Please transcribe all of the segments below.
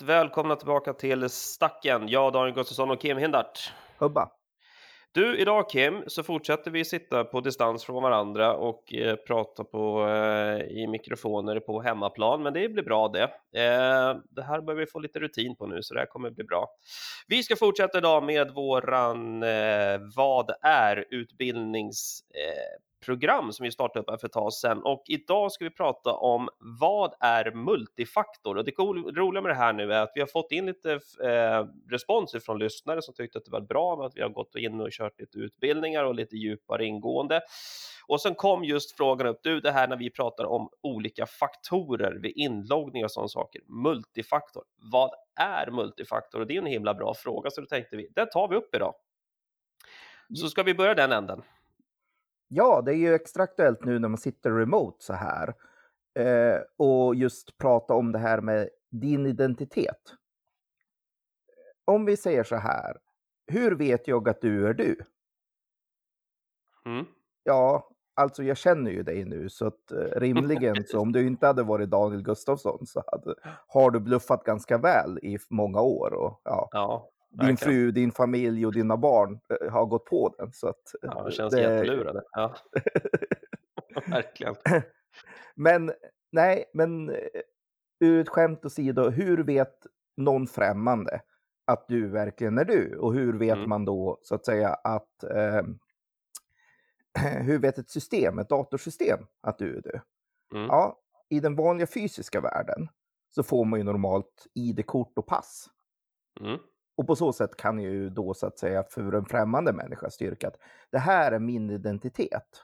Varmt välkomna tillbaka till Stacken. Jag, Daniel Gustafsson och Kim Hindart. Hubba. Du, idag Kim, så fortsätter vi sitta på distans från varandra och eh, prata på, eh, i mikrofoner på hemmaplan, men det blir bra det. Eh, det här börjar vi få lite rutin på nu, så det här kommer bli bra. Vi ska fortsätta idag med våran eh, Vad är utbildnings eh, program som vi startade upp här för ett tag sedan och idag ska vi prata om vad är multifaktor? Och det roliga med det här nu är att vi har fått in lite eh, respons från lyssnare som tyckte att det var bra med att vi har gått in och kört lite utbildningar och lite djupare ingående. Och sen kom just frågan upp, du det här när vi pratar om olika faktorer vid inloggning och sådana saker, multifaktor. Vad är multifaktor? Och det är en himla bra fråga så då tänkte vi, det tar vi upp idag. Så ska vi börja den änden. Ja, det är ju extra aktuellt nu när man sitter remote så här. Eh, och just prata om det här med din identitet. Om vi säger så här, hur vet jag att du är du? Mm. Ja, alltså jag känner ju dig nu så att eh, rimligen så om du inte hade varit Daniel Gustafsson så hade, har du bluffat ganska väl i många år. Och, ja. ja din fru, din familj och dina barn eh, har gått på den. Så att, ja, det känns det... jättelurade. Ja. Verkligen. Men nej, men eh, ur ett skämt åsido, hur vet någon främmande att du verkligen är du? Och hur vet mm. man då så att säga att eh, hur vet ett system, ett datorsystem, att du är du? Mm. Ja, i den vanliga fysiska världen så får man ju normalt ID-kort och pass. Mm. Och på så sätt kan ju då så att säga för en främmande människa styrka att det här är min identitet.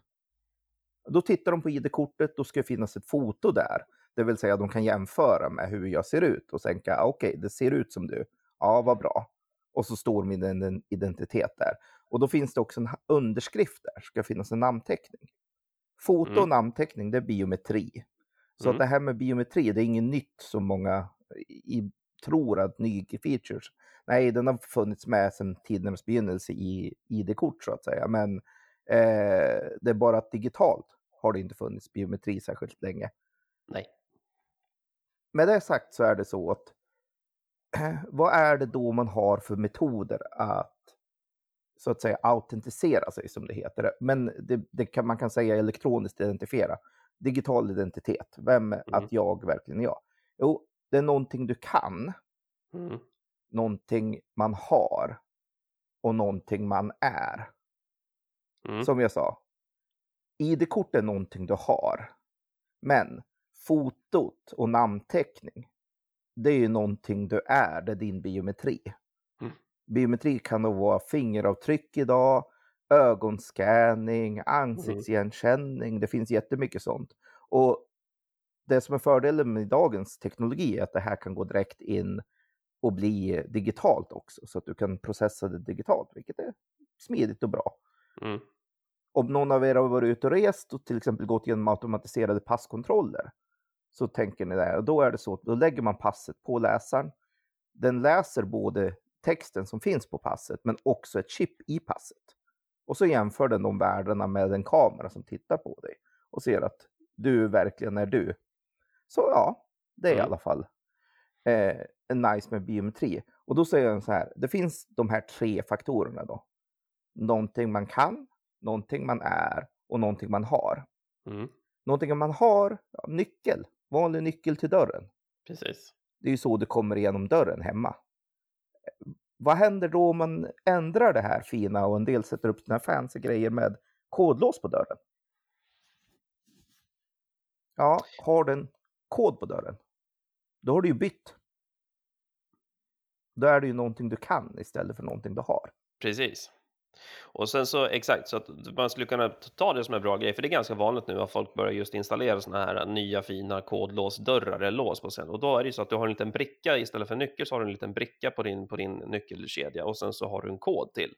Då tittar de på ID-kortet, då ska det finnas ett foto där. Det vill säga de kan jämföra med hur jag ser ut och tänka okej, okay, det ser ut som du. Ja, vad bra. Och så står min identitet där. Och då finns det också en underskrift där, ska finnas en namnteckning. Foto och mm. namnteckning, det är biometri. Så mm. att det här med biometri, det är inget nytt som många i, tror att ny features nej, den har funnits med sedan tidernas begynnelse i ID-kort så att säga. Men eh, det är bara att digitalt har det inte funnits biometri särskilt länge. Nej. Med det sagt så är det så att vad är det då man har för metoder att så att säga autentisera sig som det heter. Men det, det kan, man kan säga elektroniskt identifiera. Digital identitet. Vem mm. att jag verkligen är jag? Jo, det är någonting du kan. Mm någonting man har och någonting man är. Mm. Som jag sa, ID-kort är någonting du har. Men fotot och namnteckning, det är ju någonting du är, det är din biometri. Mm. Biometri kan då vara fingeravtryck idag, ögonscanning, ansiktsigenkänning, mm. det finns jättemycket sånt. Och det som är fördelen med dagens teknologi är att det här kan gå direkt in och bli digitalt också så att du kan processa det digitalt, vilket är smidigt och bra. Mm. Om någon av er har varit ute och rest och till exempel gått igenom automatiserade passkontroller så tänker ni där, och då är det så att då lägger man passet på läsaren. Den läser både texten som finns på passet men också ett chip i passet. Och så jämför den de värdena med en kamera som tittar på dig och ser att du verkligen är du. Så ja, det är mm. i alla fall eh, nice med biometri. Och då säger jag så här, det finns de här tre faktorerna då. Någonting man kan, någonting man är och någonting man har. Mm. Någonting man har, ja, nyckel, vanlig nyckel till dörren. Precis. Det är ju så det kommer igenom dörren hemma. Vad händer då om man ändrar det här fina och en del sätter upp sina fancy grejer med kodlås på dörren? Ja, har den kod på dörren? Då har du ju bytt. Då är det ju någonting du kan istället för någonting du har. Precis. Och sen så exakt så att man skulle kunna ta det som en bra grej, för det är ganska vanligt nu att folk börjar just installera sådana här äh, nya fina kodlåsdörrar eller lås på sen och då är det ju så att du har en liten bricka istället för nyckel så har du en liten bricka på din på din nyckelkedja och sen så har du en kod till.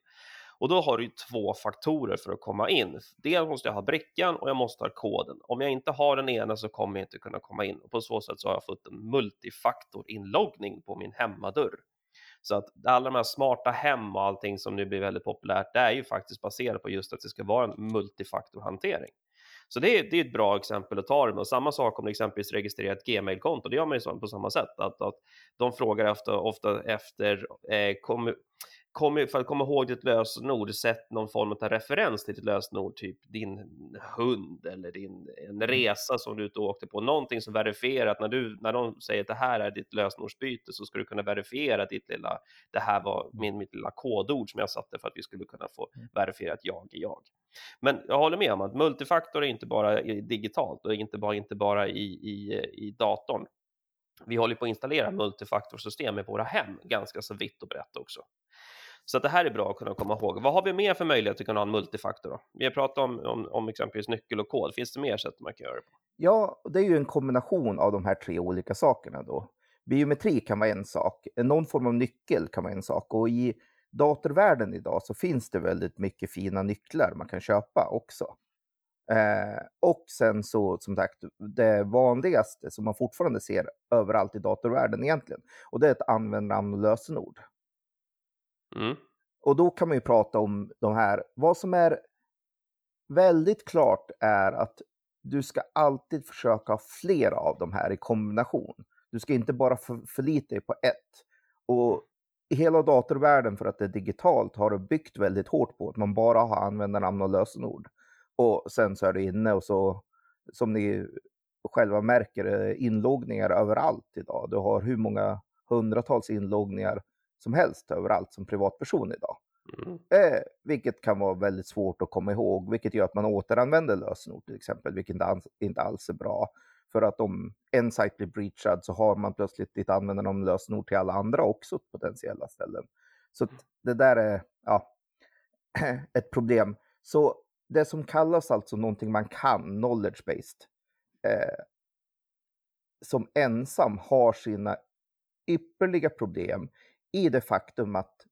Och då har du två faktorer för att komma in. Dels måste jag ha brickan och jag måste ha koden. Om jag inte har den ena så kommer jag inte kunna komma in och på så sätt så har jag fått en multifaktor inloggning på min hemmadörr. Så att alla de här smarta hem och allting som nu blir väldigt populärt, det är ju faktiskt baserat på just att det ska vara en multifaktorhantering. Så det är, det är ett bra exempel att ta det med. Och samma sak om du exempelvis registrerar ett Gmail-konto, det gör man ju på samma sätt. Att, att de frågar ofta, ofta efter, eh, kom, kom, för att komma ihåg ditt lösenord, sätt någon form av referens till ditt lösenord, typ din hund eller din, en mm. resa som du ute åkte på, någonting som verifierar att när, du, när de säger att det här är ditt lösenordsbyte så ska du kunna verifiera ditt lilla, det här var min, mitt lilla kodord som jag satte för att vi skulle kunna få mm. verifiera att jag är jag. Men jag håller med om att multifaktor är inte bara digitalt och inte bara, inte bara i, i, i datorn. Vi håller på att installera multifaktorsystem i våra hem ganska så vitt och brett också. Så att det här är bra att kunna komma ihåg. Vad har vi mer för möjlighet att kunna ha en multifaktor? Då? Vi har pratat om, om, om exempelvis nyckel och kod. Finns det mer sätt man kan göra det på? Ja, det är ju en kombination av de här tre olika sakerna då. Biometri kan vara en sak, någon form av nyckel kan vara en sak och i datorvärlden idag så finns det väldigt mycket fina nycklar man kan köpa också. Eh, och sen så som sagt det vanligaste som man fortfarande ser överallt i datorvärlden egentligen och det är ett användarnamn och lösenord. Mm. Och då kan man ju prata om de här. Vad som är väldigt klart är att du ska alltid försöka ha flera av de här i kombination. Du ska inte bara för, förlita dig på ett. Och i hela datorvärlden, för att det är digitalt, har det byggt väldigt hårt på att man bara har användarnamn och lösenord. Och sen så är det inne och så, som ni själva märker, inloggningar överallt idag. Du har hur många hundratals inloggningar som helst överallt som privatperson idag. Mm. Eh, vilket kan vara väldigt svårt att komma ihåg, vilket gör att man återanvänder lösenord till exempel, vilket inte alls är bra. För att om en sajt blir breachad så har man plötsligt ditt användarnamn lösenord till alla andra också potentiella ställen. Så det där är ja, ett problem. Så det som kallas alltså någonting man kan, knowledge-based, eh, som ensam har sina ypperliga problem i det faktum att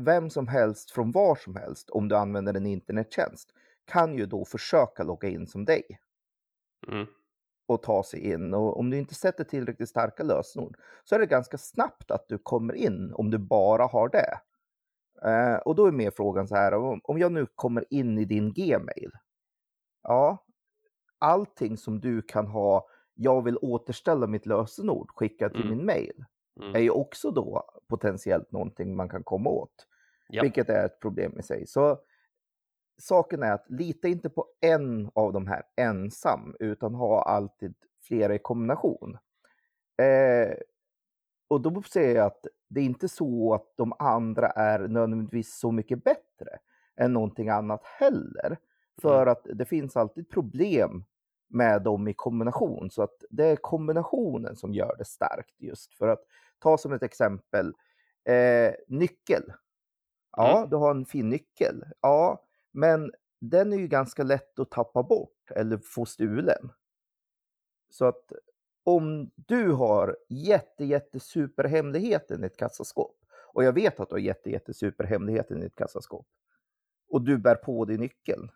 vem som helst från var som helst, om du använder en internettjänst, kan ju då försöka logga in som dig. Mm. Och ta sig in. Och om du inte sätter tillräckligt starka lösenord så är det ganska snabbt att du kommer in om du bara har det. Eh, och då är mer frågan så här, om, jag nu kommer in i din Gmail. Ja, allting som du kan ha, jag vill återställa mitt lösenord, skicka till mm. min mail mm. är ju också då potentiellt någonting man kan komma åt. Ja. Vilket är ett problem i sig. Så saken är att lita inte på en av de här ensam, utan ha alltid flera i kombination. Eh, och då säger jag att det är inte så att de andra är nödvändigtvis så mycket bättre än någonting annat heller. För mm. att det finns alltid problem med dem i kombination. Så att det är kombinationen som gör det starkt just för att ta som ett exempel eh, nyckel. Ja, mm. du har en fin nyckel. Ja, men den är ju ganska lätt att tappa bort eller få stulen. Så att om du har jätte, jätte superhemligheten i ett kassaskåp och jag vet att du har jätte, jätte superhemligheten i ett kassaskåp och du bär på dig nyckeln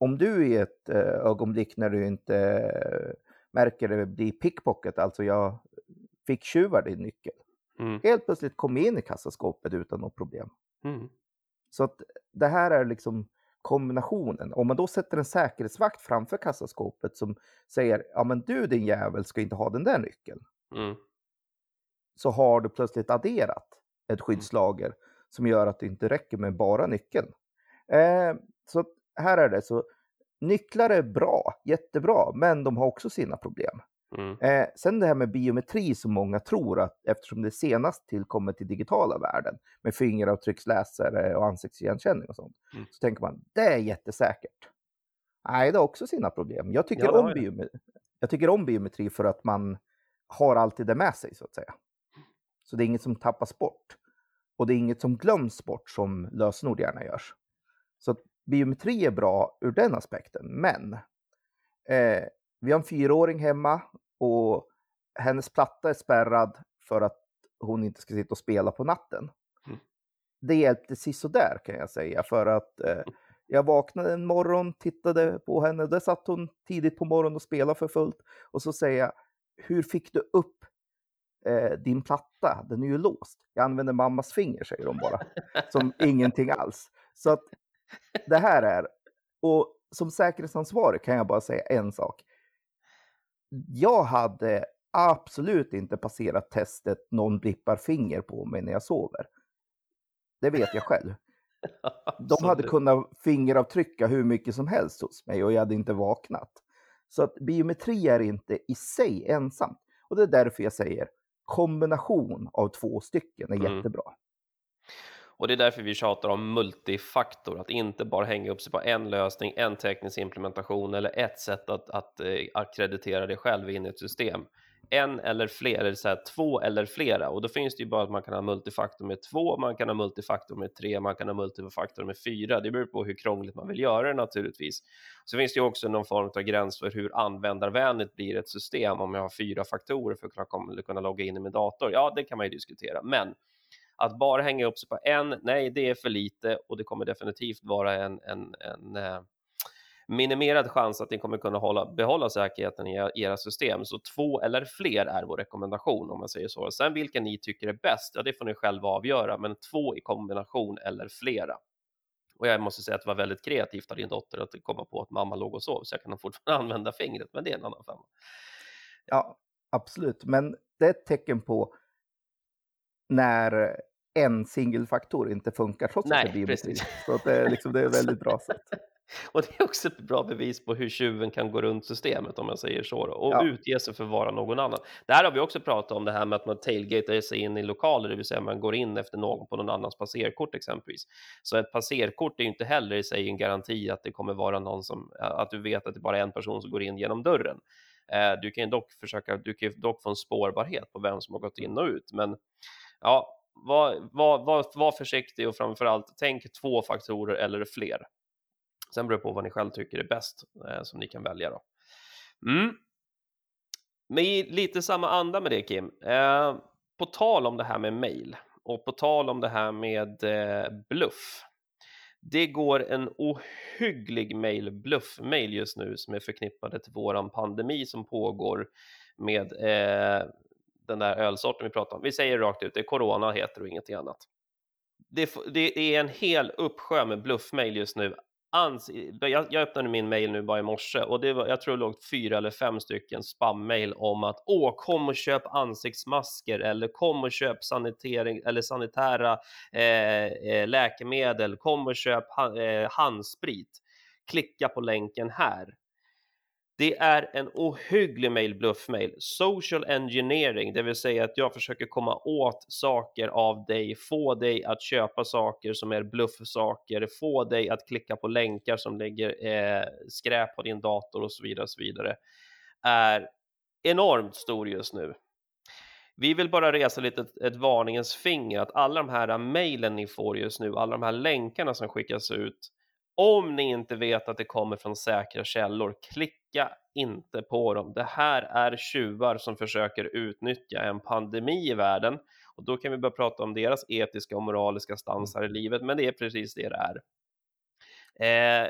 om du i ett eh, ögonblick när du inte märker det blir pickpocket, alltså jag fick tjuvar din nyckel, mm. helt plötsligt kom in i kassaskåpet utan något problem. Mm. Så att det här är liksom kombinationen. Om man då sätter en säkerhetsvakt framför kassaskåpet som säger ja men du din jävel ska inte ha den där nyckeln. Mm. Så har du plötsligt adderat ett mm. skyddslager som gör att det inte räcker med bara nyckeln. Eh, så här är det så nycklar är bra, jättebra, men de har också sina problem. Mm. Eh, sen det här med biometri som många tror att eftersom det senast tillkommer i digitala världen med fingeravtrycksläsare och ansiktsigenkänning och sånt, mm. så tänker man det är jättesäkert. Nej, det har också sina problem. Jag tycker, ja, om biometri, jag tycker om biometri för att man har alltid det med sig så att säga. Så det är inget som tappas bort. Och det är inget som glöms bort som lösenord gärna görs. Så biometri är bra ur den aspekten, men eh, vi har en fyraåring hemma och hennes platta är spärrad för att hon inte ska sitta och spela på natten. Mm. Det hjälpte sisådär kan jag säga, för att eh, jag vaknade en morgon, tittade på henne, där satt hon tidigt på morgonen och spelade för fullt. Och så säger jag, hur fick du upp eh, din platta? Den är ju låst. Jag använder mammas finger, säger hon bara. Som ingenting alls. Så att det här är, och som säkerhetsansvarig kan jag bara säga en sak. Jag hade absolut inte passerat testet någon blippar finger på mig när jag sover. Det vet jag själv. De hade kunnat fingeravtrycka hur mycket som helst hos mig och jag hade inte vaknat. Så att biometri är inte i sig ensamt. Och det är därför jag säger kombination av två stycken är mm. jättebra. Och det är därför vi tjatar om multifaktor, att inte bara hänga upp sig på en lösning, en teknisk implementation eller ett sätt att, att eh, akkreditera dig själv in i ett system. En eller flera, det vill säga två eller flera. Och då finns det ju bara att man kan ha multifaktor med två, man kan ha multifaktor med tre, man kan ha multifaktor med fyra. Det beror på hur krångligt man vill göra det naturligtvis. Så finns det ju också någon form av gräns för hur användarvänligt blir ett system om jag har fyra faktorer för att kunna, kunna logga in i min dator. Ja, det kan man ju diskutera, men att bara hänga upp sig på en, nej, det är för lite och det kommer definitivt vara en, en, en eh, minimerad chans att ni kommer kunna hålla, behålla säkerheten i era system. Så två eller fler är vår rekommendation om man säger så. Sen vilken ni tycker är bäst, ja, det får ni själva avgöra, men två i kombination eller flera. Och jag måste säga att det var väldigt kreativt av din dotter att komma på att mamma låg och sov, så jag kan fortfarande använda fingret, men det är en annan femma. Ja, absolut, men det är ett tecken på när en singelfaktor inte funkar trots Nej, att det precis. Så att det, liksom, det är ett väldigt bra sätt. Och det är också ett bra bevis på hur tjuven kan gå runt systemet om jag säger så då, och ja. utge sig för att vara någon annan. Där har vi också pratat om det här med att man tailgatar sig in i lokaler, det vill säga man går in efter någon på någon annans passerkort exempelvis. Så ett passerkort är ju inte heller i sig en garanti att det kommer vara någon som, att du vet att det bara är en person som går in genom dörren. Eh, du kan ju dock försöka, du kan dock få en spårbarhet på vem som har gått in och ut, men ja, var, var, var, var försiktig och framförallt tänk två faktorer eller fler. Sen beror det på vad ni själv tycker är bäst eh, som ni kan välja då. Mm. Men i lite samma anda med det Kim, eh, på tal om det här med mail och på tal om det här med eh, bluff. Det går en ohygglig mail, bluff-mail just nu som är förknippade till våran pandemi som pågår med eh, den där ölsorten vi pratar om. Vi säger rakt ut, det är corona heter och ingenting annat. Det, det är en hel uppsjö med bluffmail just nu. Ans jag, jag öppnade min mail nu bara i morse och det var, jag tror det låg fyra eller fem stycken spammail om att åh, kom och köp ansiktsmasker eller kom och köp sanitering eller sanitära eh, eh läkemedel, kom och köp ha, eh, handsprit. Klicka på länken här. Det är en ohygglig mail bluffmail. Social engineering, det vill säga att jag försöker komma åt saker av dig, få dig att köpa saker som är bluffsaker, få dig att klicka på länkar som lägger eh, skräp på din dator och så vidare, och så vidare. är enormt stor just nu. Vi vill bara resa lite ett, ett varningens finger att alla de här mejlen ni får just nu, alla de här länkarna som skickas ut, om ni inte vet att det kommer från säkra källor, klicka inte på dem. Det här är tjuvar som försöker utnyttja en pandemi i världen och då kan vi börja prata om deras etiska och moraliska stansar i livet, men det är precis det det är. Eh,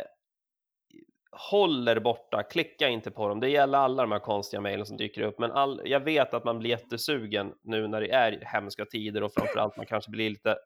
håller borta, klicka inte på dem. Det gäller alla de här konstiga mejlen som dyker upp, men all, jag vet att man blir jättesugen nu när det är hemska tider och framförallt man kanske blir lite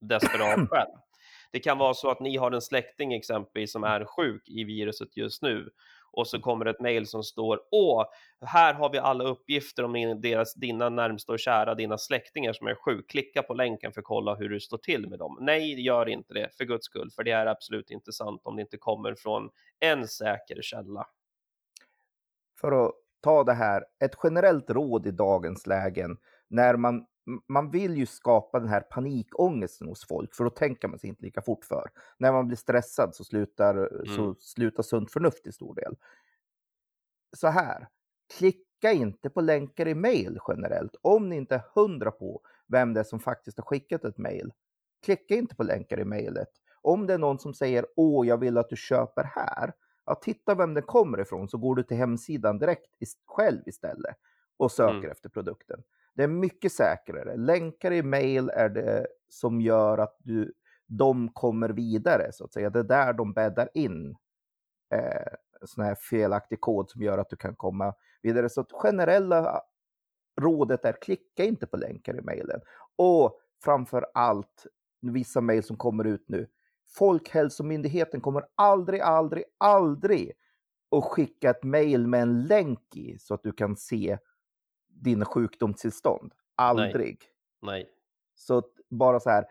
desperat själv. Det kan vara så att ni har en släkting exempelvis som är sjuk i viruset just nu och så kommer ett mejl som står Åh, här har vi alla uppgifter om deras, dina närmsta och kära, dina släktingar som är sjuk. Klicka på länken för att kolla hur du står till med dem. Nej, gör inte det för guds skull, för det är absolut inte sant om det inte kommer från en säker källa. För att ta det här, ett generellt råd i dagens lägen när man man vill ju skapa den här panikångesten hos folk, för då tänker man sig inte lika fort för. När man blir stressad så slutar, mm. så slutar sunt förnuft i stor del. Så här, klicka inte på länkar i mail generellt. Om ni inte är hundra på vem det är som faktiskt har skickat ett mail, klicka inte på länkar i mejlet. Om det är någon som säger åh, jag vill att du köper här, ja, titta vem den kommer ifrån så går du till hemsidan direkt själv istället och söker mm. efter produkten. Det är mycket säkrare. Länkar i mail är det som gör att du, de kommer vidare, så att säga. Det är där de bäddar in eh, sån här felaktig kod som gör att du kan komma vidare. Så att generella rådet är klicka inte på länkar i mailen. Och framför allt, vissa mejl som kommer ut nu, Folkhälsomyndigheten kommer aldrig, aldrig, aldrig att skicka ett mejl med en länk i så att du kan se din sjukdomstillstånd. Aldrig. Nej. Så att bara så här.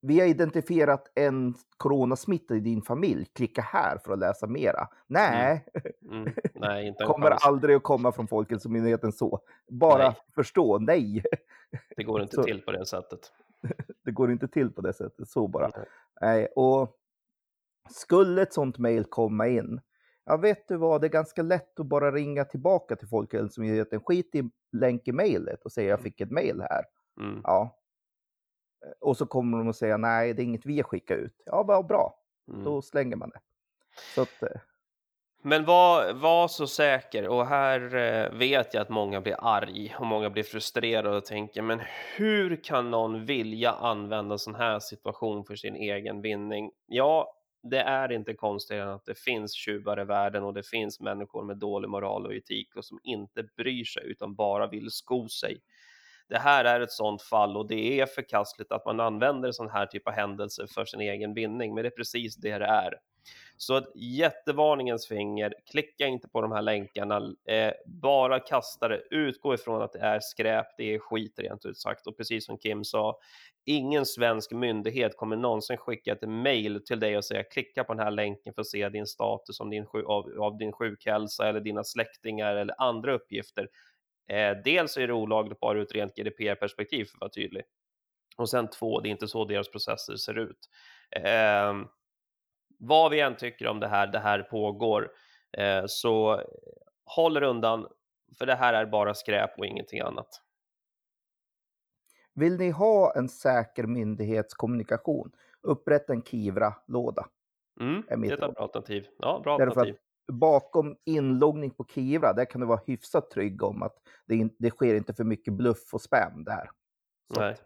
Vi har identifierat en coronasmitta i din familj. Klicka här för att läsa mera. Nej, Mm. Nej, inte kommer chans. aldrig att komma från Folkhälsomyndigheten så. Bara Nej. förstå, nej, Det går inte Så- till på det sättet. det går inte till på det sättet. Så bara. Nej. Nej, och skulle ett sånt mejl komma in, ja vet du vad, det är ganska lätt att bara ringa tillbaka till Folkhälsomyndigheten, skit i länk i mejlet och säga jag fick ett mejl här. Mm. Ja. Och så kommer de att säga nej, det är inget vi har skickat ut. Ja, vad bra, Mm. då slänger man det. Så att, eh, Men var, var så säker, och här eh, vet jag att många blir arg och många blir frustrerade och tänker, men hur kan någon vilja använda sån här situation för sin egen vinning? Ja, det är inte konstigt än att det finns tjuvar i världen och det finns människor med dålig moral och etik och som inte bryr sig utan bara vill sko sig. Det här är ett sådant fall och det är förkastligt att man använder sån här typ av händelser för sin egen vinning, men det är precis det det är. Så ett jättevarningens finger, klicka inte på de här länkarna, eh, bara kasta det, utgå ifrån att det är skräp, det är skit rent ut sagt. Och precis som Kim sa, ingen svensk myndighet kommer någonsin skicka ett mail till dig och säga klicka på den här länken för att se din status om din, av, av din sjukhälsa eller dina släktingar eller andra uppgifter. Eh, dels är det olagligt bara ur ett rent GDPR-perspektiv för att vara tydlig. Och sen två, det är inte så deras processer ser ut. Eh, vad vi än tycker om det här, det här pågår, eh, så håll er undan, för det här är bara skräp och ingenting annat. vill ni ha en säker myndighetskommunikation, upprätta en Kivra-låda. Mm, Är det är ett bra alternativ. Ja, bra Därför att alternativ. bakom inloggning på Kivra, där kan du vara hyfsat trygg om att det, in, det sker inte för mycket bluff och spam där. Så Nej. att-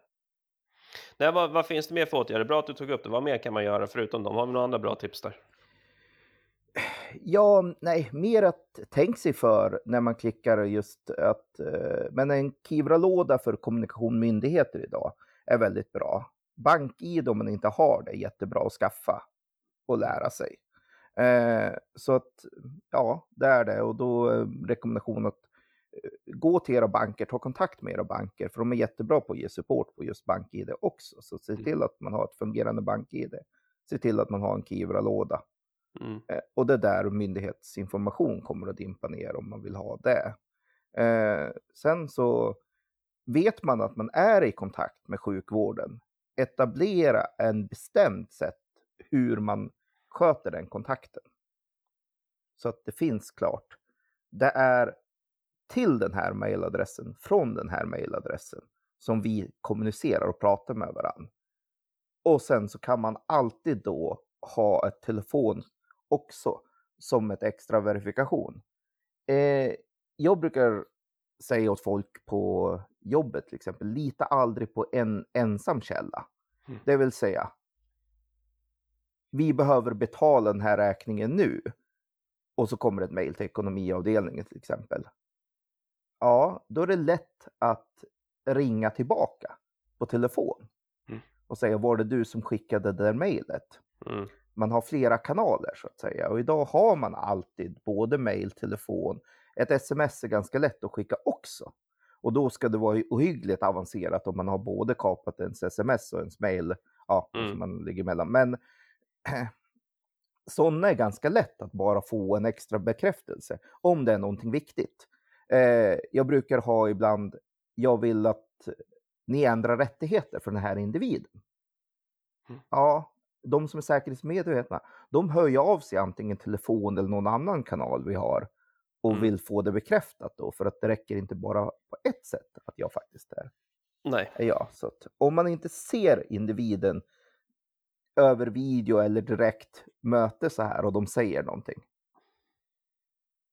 Nej, vad, vad finns det mer för åtgärder? Bra att du tog upp det. Vad mer kan man göra förutom dem? Har vi några andra bra tips där? Ja, nej, mer att tänka sig för när man klickar just att, eh, men en Kivra-låda för kommunikation myndigheter idag är väldigt bra. BankID om man inte har det är jättebra att skaffa och lära sig. Eh, så att, ja, det är det och då eh, rekommendation att gå till era banker, ta kontakt med era banker, för de är jättebra på att ge support på just BankID också. Så se Mm. till att man har ett fungerande BankID. Se till att man har en Kivra-låda. Mm. Eh, Och det är där myndighetsinformation kommer att dimpa ner om man vill ha det. Eh, sen så vet man att man är i kontakt med sjukvården. Etablera en bestämt sätt hur man sköter den kontakten. Så att det finns klart. Det är till den här mejladressen, från den här mejladressen, som vi kommunicerar och pratar med varandra. Och sen så kan man alltid då ha ett telefon också som ett extra verifikation. Eh, jag brukar säga åt folk på jobbet till exempel, lita aldrig på en ensam källa. Mm. Det vill säga, vi behöver betala den här räkningen nu. Och så kommer ett mejl till ekonomiavdelningen till exempel. Ja, då är det lätt att ringa tillbaka på telefon Mm. och säga var det du som skickade det där mejlet? Mm. man har flera kanaler så att säga. Och idag har man alltid både mail, telefon. Ett sms är ganska lätt att skicka också. Och då ska det vara ohyggligt avancerat om man har både kapat ens sms och ens mail. Ja, Mm. som man ligger emellan. Men sådana är ganska lätt att bara få en extra bekräftelse om det är någonting viktigt. Eh, jag brukar ha ibland, jag vill att ni ändrar rättigheter för den här individen. Mm. Ja, de som är säkerhetsmedvetna, de hör ju av sig antingen telefon eller någon annan kanal vi har och Mm. vill få det bekräftat då, för att det räcker inte bara på ett sätt att jag faktiskt är, Nej. är jag. Så om man inte ser individen över video eller direkt möte så här och de säger någonting.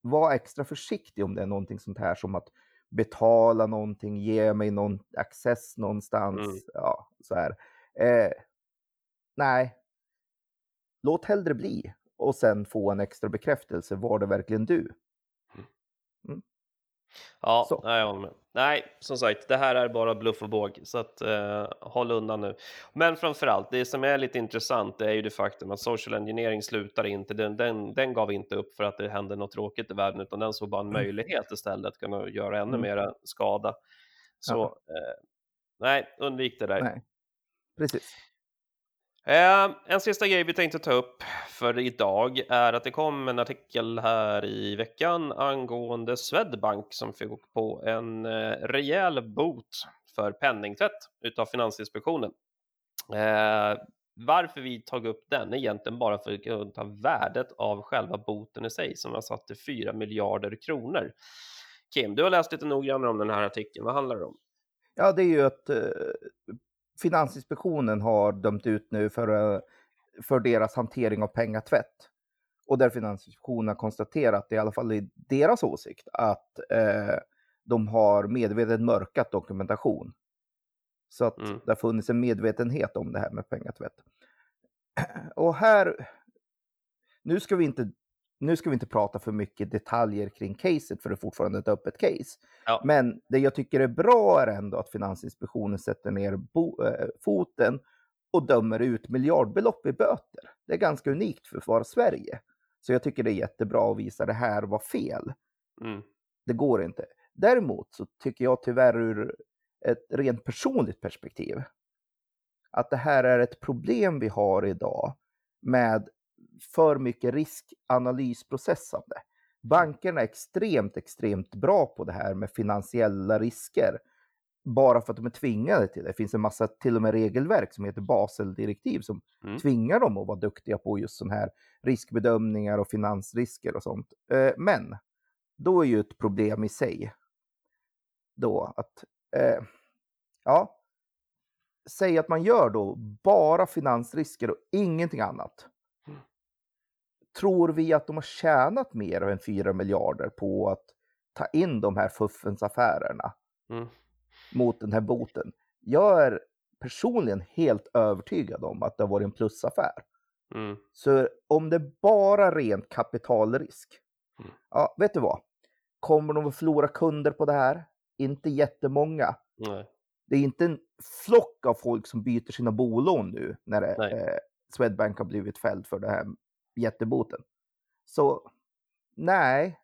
Var extra försiktig om det är någonting sånt här som att betala någonting, ge mig någon access någonstans. Mm. Ja, så här. Eh, nej, låt hellre bli och sen få en extra bekräftelse. Var det verkligen du? Ja, Så. nej, jag håller med. Nej, som sagt, det här är bara bluff och båg, så att eh, håll undan nu. Men framför allt, det som är lite intressant är ju det faktum att social engineering slutar inte. Den, den, den gav inte upp för att det hände något tråkigt i världen, utan den såg bara en möjlighet istället att kunna göra ännu Mm. mera skada. Så Ja. eh, nej, undvik det där. Nej. Precis. Eh, en sista grej vi tänkte ta upp för idag är att det kom en artikel här i veckan angående Swedbank som fick på en eh, rejäl bot för penningtvätt utav Finansinspektionen. Eh, varför vi tagit upp den är egentligen bara för att kunna ta värdet av själva boten i sig som var satt till 4 miljarder kronor. Kim, du har läst lite noggrannare om den här artikeln. Vad handlar det om? Ja, det är ju att eh, Finansinspektionen har dömt ut nu för, eh, för deras hantering av pengatvätt. Och där Finansinspektionen har konstaterat, i alla fall i deras åsikt, att eh, de har medvetet mörkat dokumentation. Så att Mm. det har funnits en medvetenhet om det här med pengatvätt. Och här, nu ska vi inte, nu ska vi inte prata för mycket detaljer kring caset, för det är fortfarande ett öppet case. Ja. Men det jag tycker är bra är ändå att Finansinspektionen sätter ner bo, eh, foten och dömer ut miljardbelopp i böter. Det är ganska unikt för att vara Sverige. Så jag tycker det är jättebra att visa det här var fel. Mm. Det går inte. Däremot så tycker jag tyvärr ur ett rent personligt perspektiv att det här är ett problem vi har idag med för mycket riskanalysprocessande. Bankerna är extremt, extremt bra på det här med finansiella risker. Bara för att de är tvingade till det. Det finns en massa till och med regelverk som heter Baseldirektiv som Mm. tvingar dem att vara duktiga på just sådana här riskbedömningar och finansrisker och sånt. Eh, Men då är ju ett problem i sig då att, eh, ja, säg att man gör då bara finansrisker och ingenting annat. Tror vi att de har tjänat mer än 4 miljarder på att ta in de här fuffens affärerna Mm. mot den här boten? Jag är personligen helt övertygad om att det har varit en plusaffär. Mm. Så om det är bara rent kapitalrisk, Mm. ja, vet du vad? Kommer de att förlora kunder på det här? Inte jättemånga. Nej. Det är inte en flock av folk som byter sina bolån nu när det, eh, Swedbank har blivit fälld för det här jätteboten. Så nej,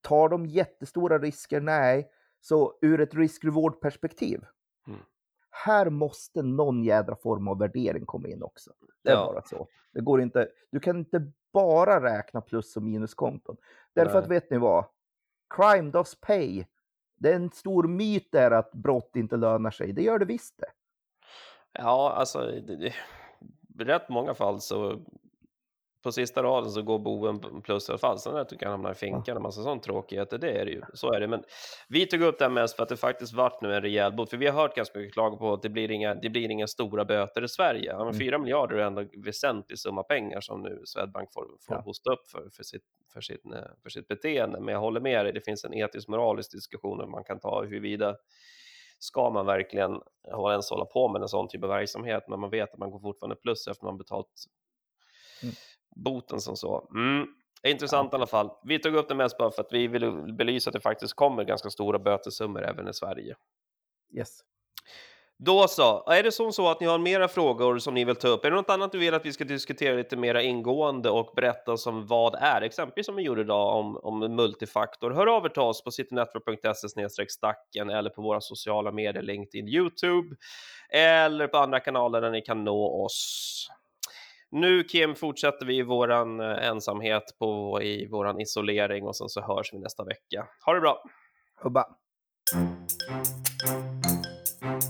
tar de jättestora risker? Nej. Så ur ett risk-reward-perspektiv, Mm. här måste någon jädra form av värdering komma in också. Det är Ja. bara så. Det går inte, du kan inte bara räkna plus och minuskonton. Därför Nej. att vet ni vad? Crime does pay. Det är en stor myt där att brott inte lönar sig. Det gör det visst det. Ja, alltså det, det, i rätt många fall så på sista raden så går boven plus i alla fall. Sen att du kan hamna i finkan och massa sånt tråkigheter. Det är det ju. Så är det. Men vi tog upp det här mest för att det faktiskt vart nu en rejäl bot. För vi har hört ganska mycket klago på att det blir inga, det blir inga stora böter i Sverige. Ja, men Mm. 4 miljarder är ändå en väsentlig summa pengar som nu Swedbank får, får Ja. hosta upp för, för, sitt, för, sitt, eh, för sitt beteende. Men jag håller med dig, det finns en etisk moralisk diskussion man kan ta huruvida ska man verkligen ha ens hålla på med en sån typ av verksamhet när man vet att man går fortfarande plus efter man betalt Mm. Boten som så. Mm. Intressant i alla fall. Vi tog upp det mest bara för att vi vill belysa att det faktiskt kommer ganska stora bötessummor även i Sverige. Yes. Då så, är det som så att ni har mera frågor som ni vill ta upp? Är det något annat du vill att vi ska diskutera lite mer ingående och berätta som vad är? Exempelvis som vi gjorde idag om, om multifaktor. Hör av er till oss på citynetwork.se stacken eller på våra sociala medier, LinkedIn, Youtube eller på andra kanaler där ni kan nå oss. Nu Kim fortsätter vi i våran eh, ensamhet på, i våran isolering och sen så hörs vi nästa vecka. Ha det bra! Hubba. Thank you.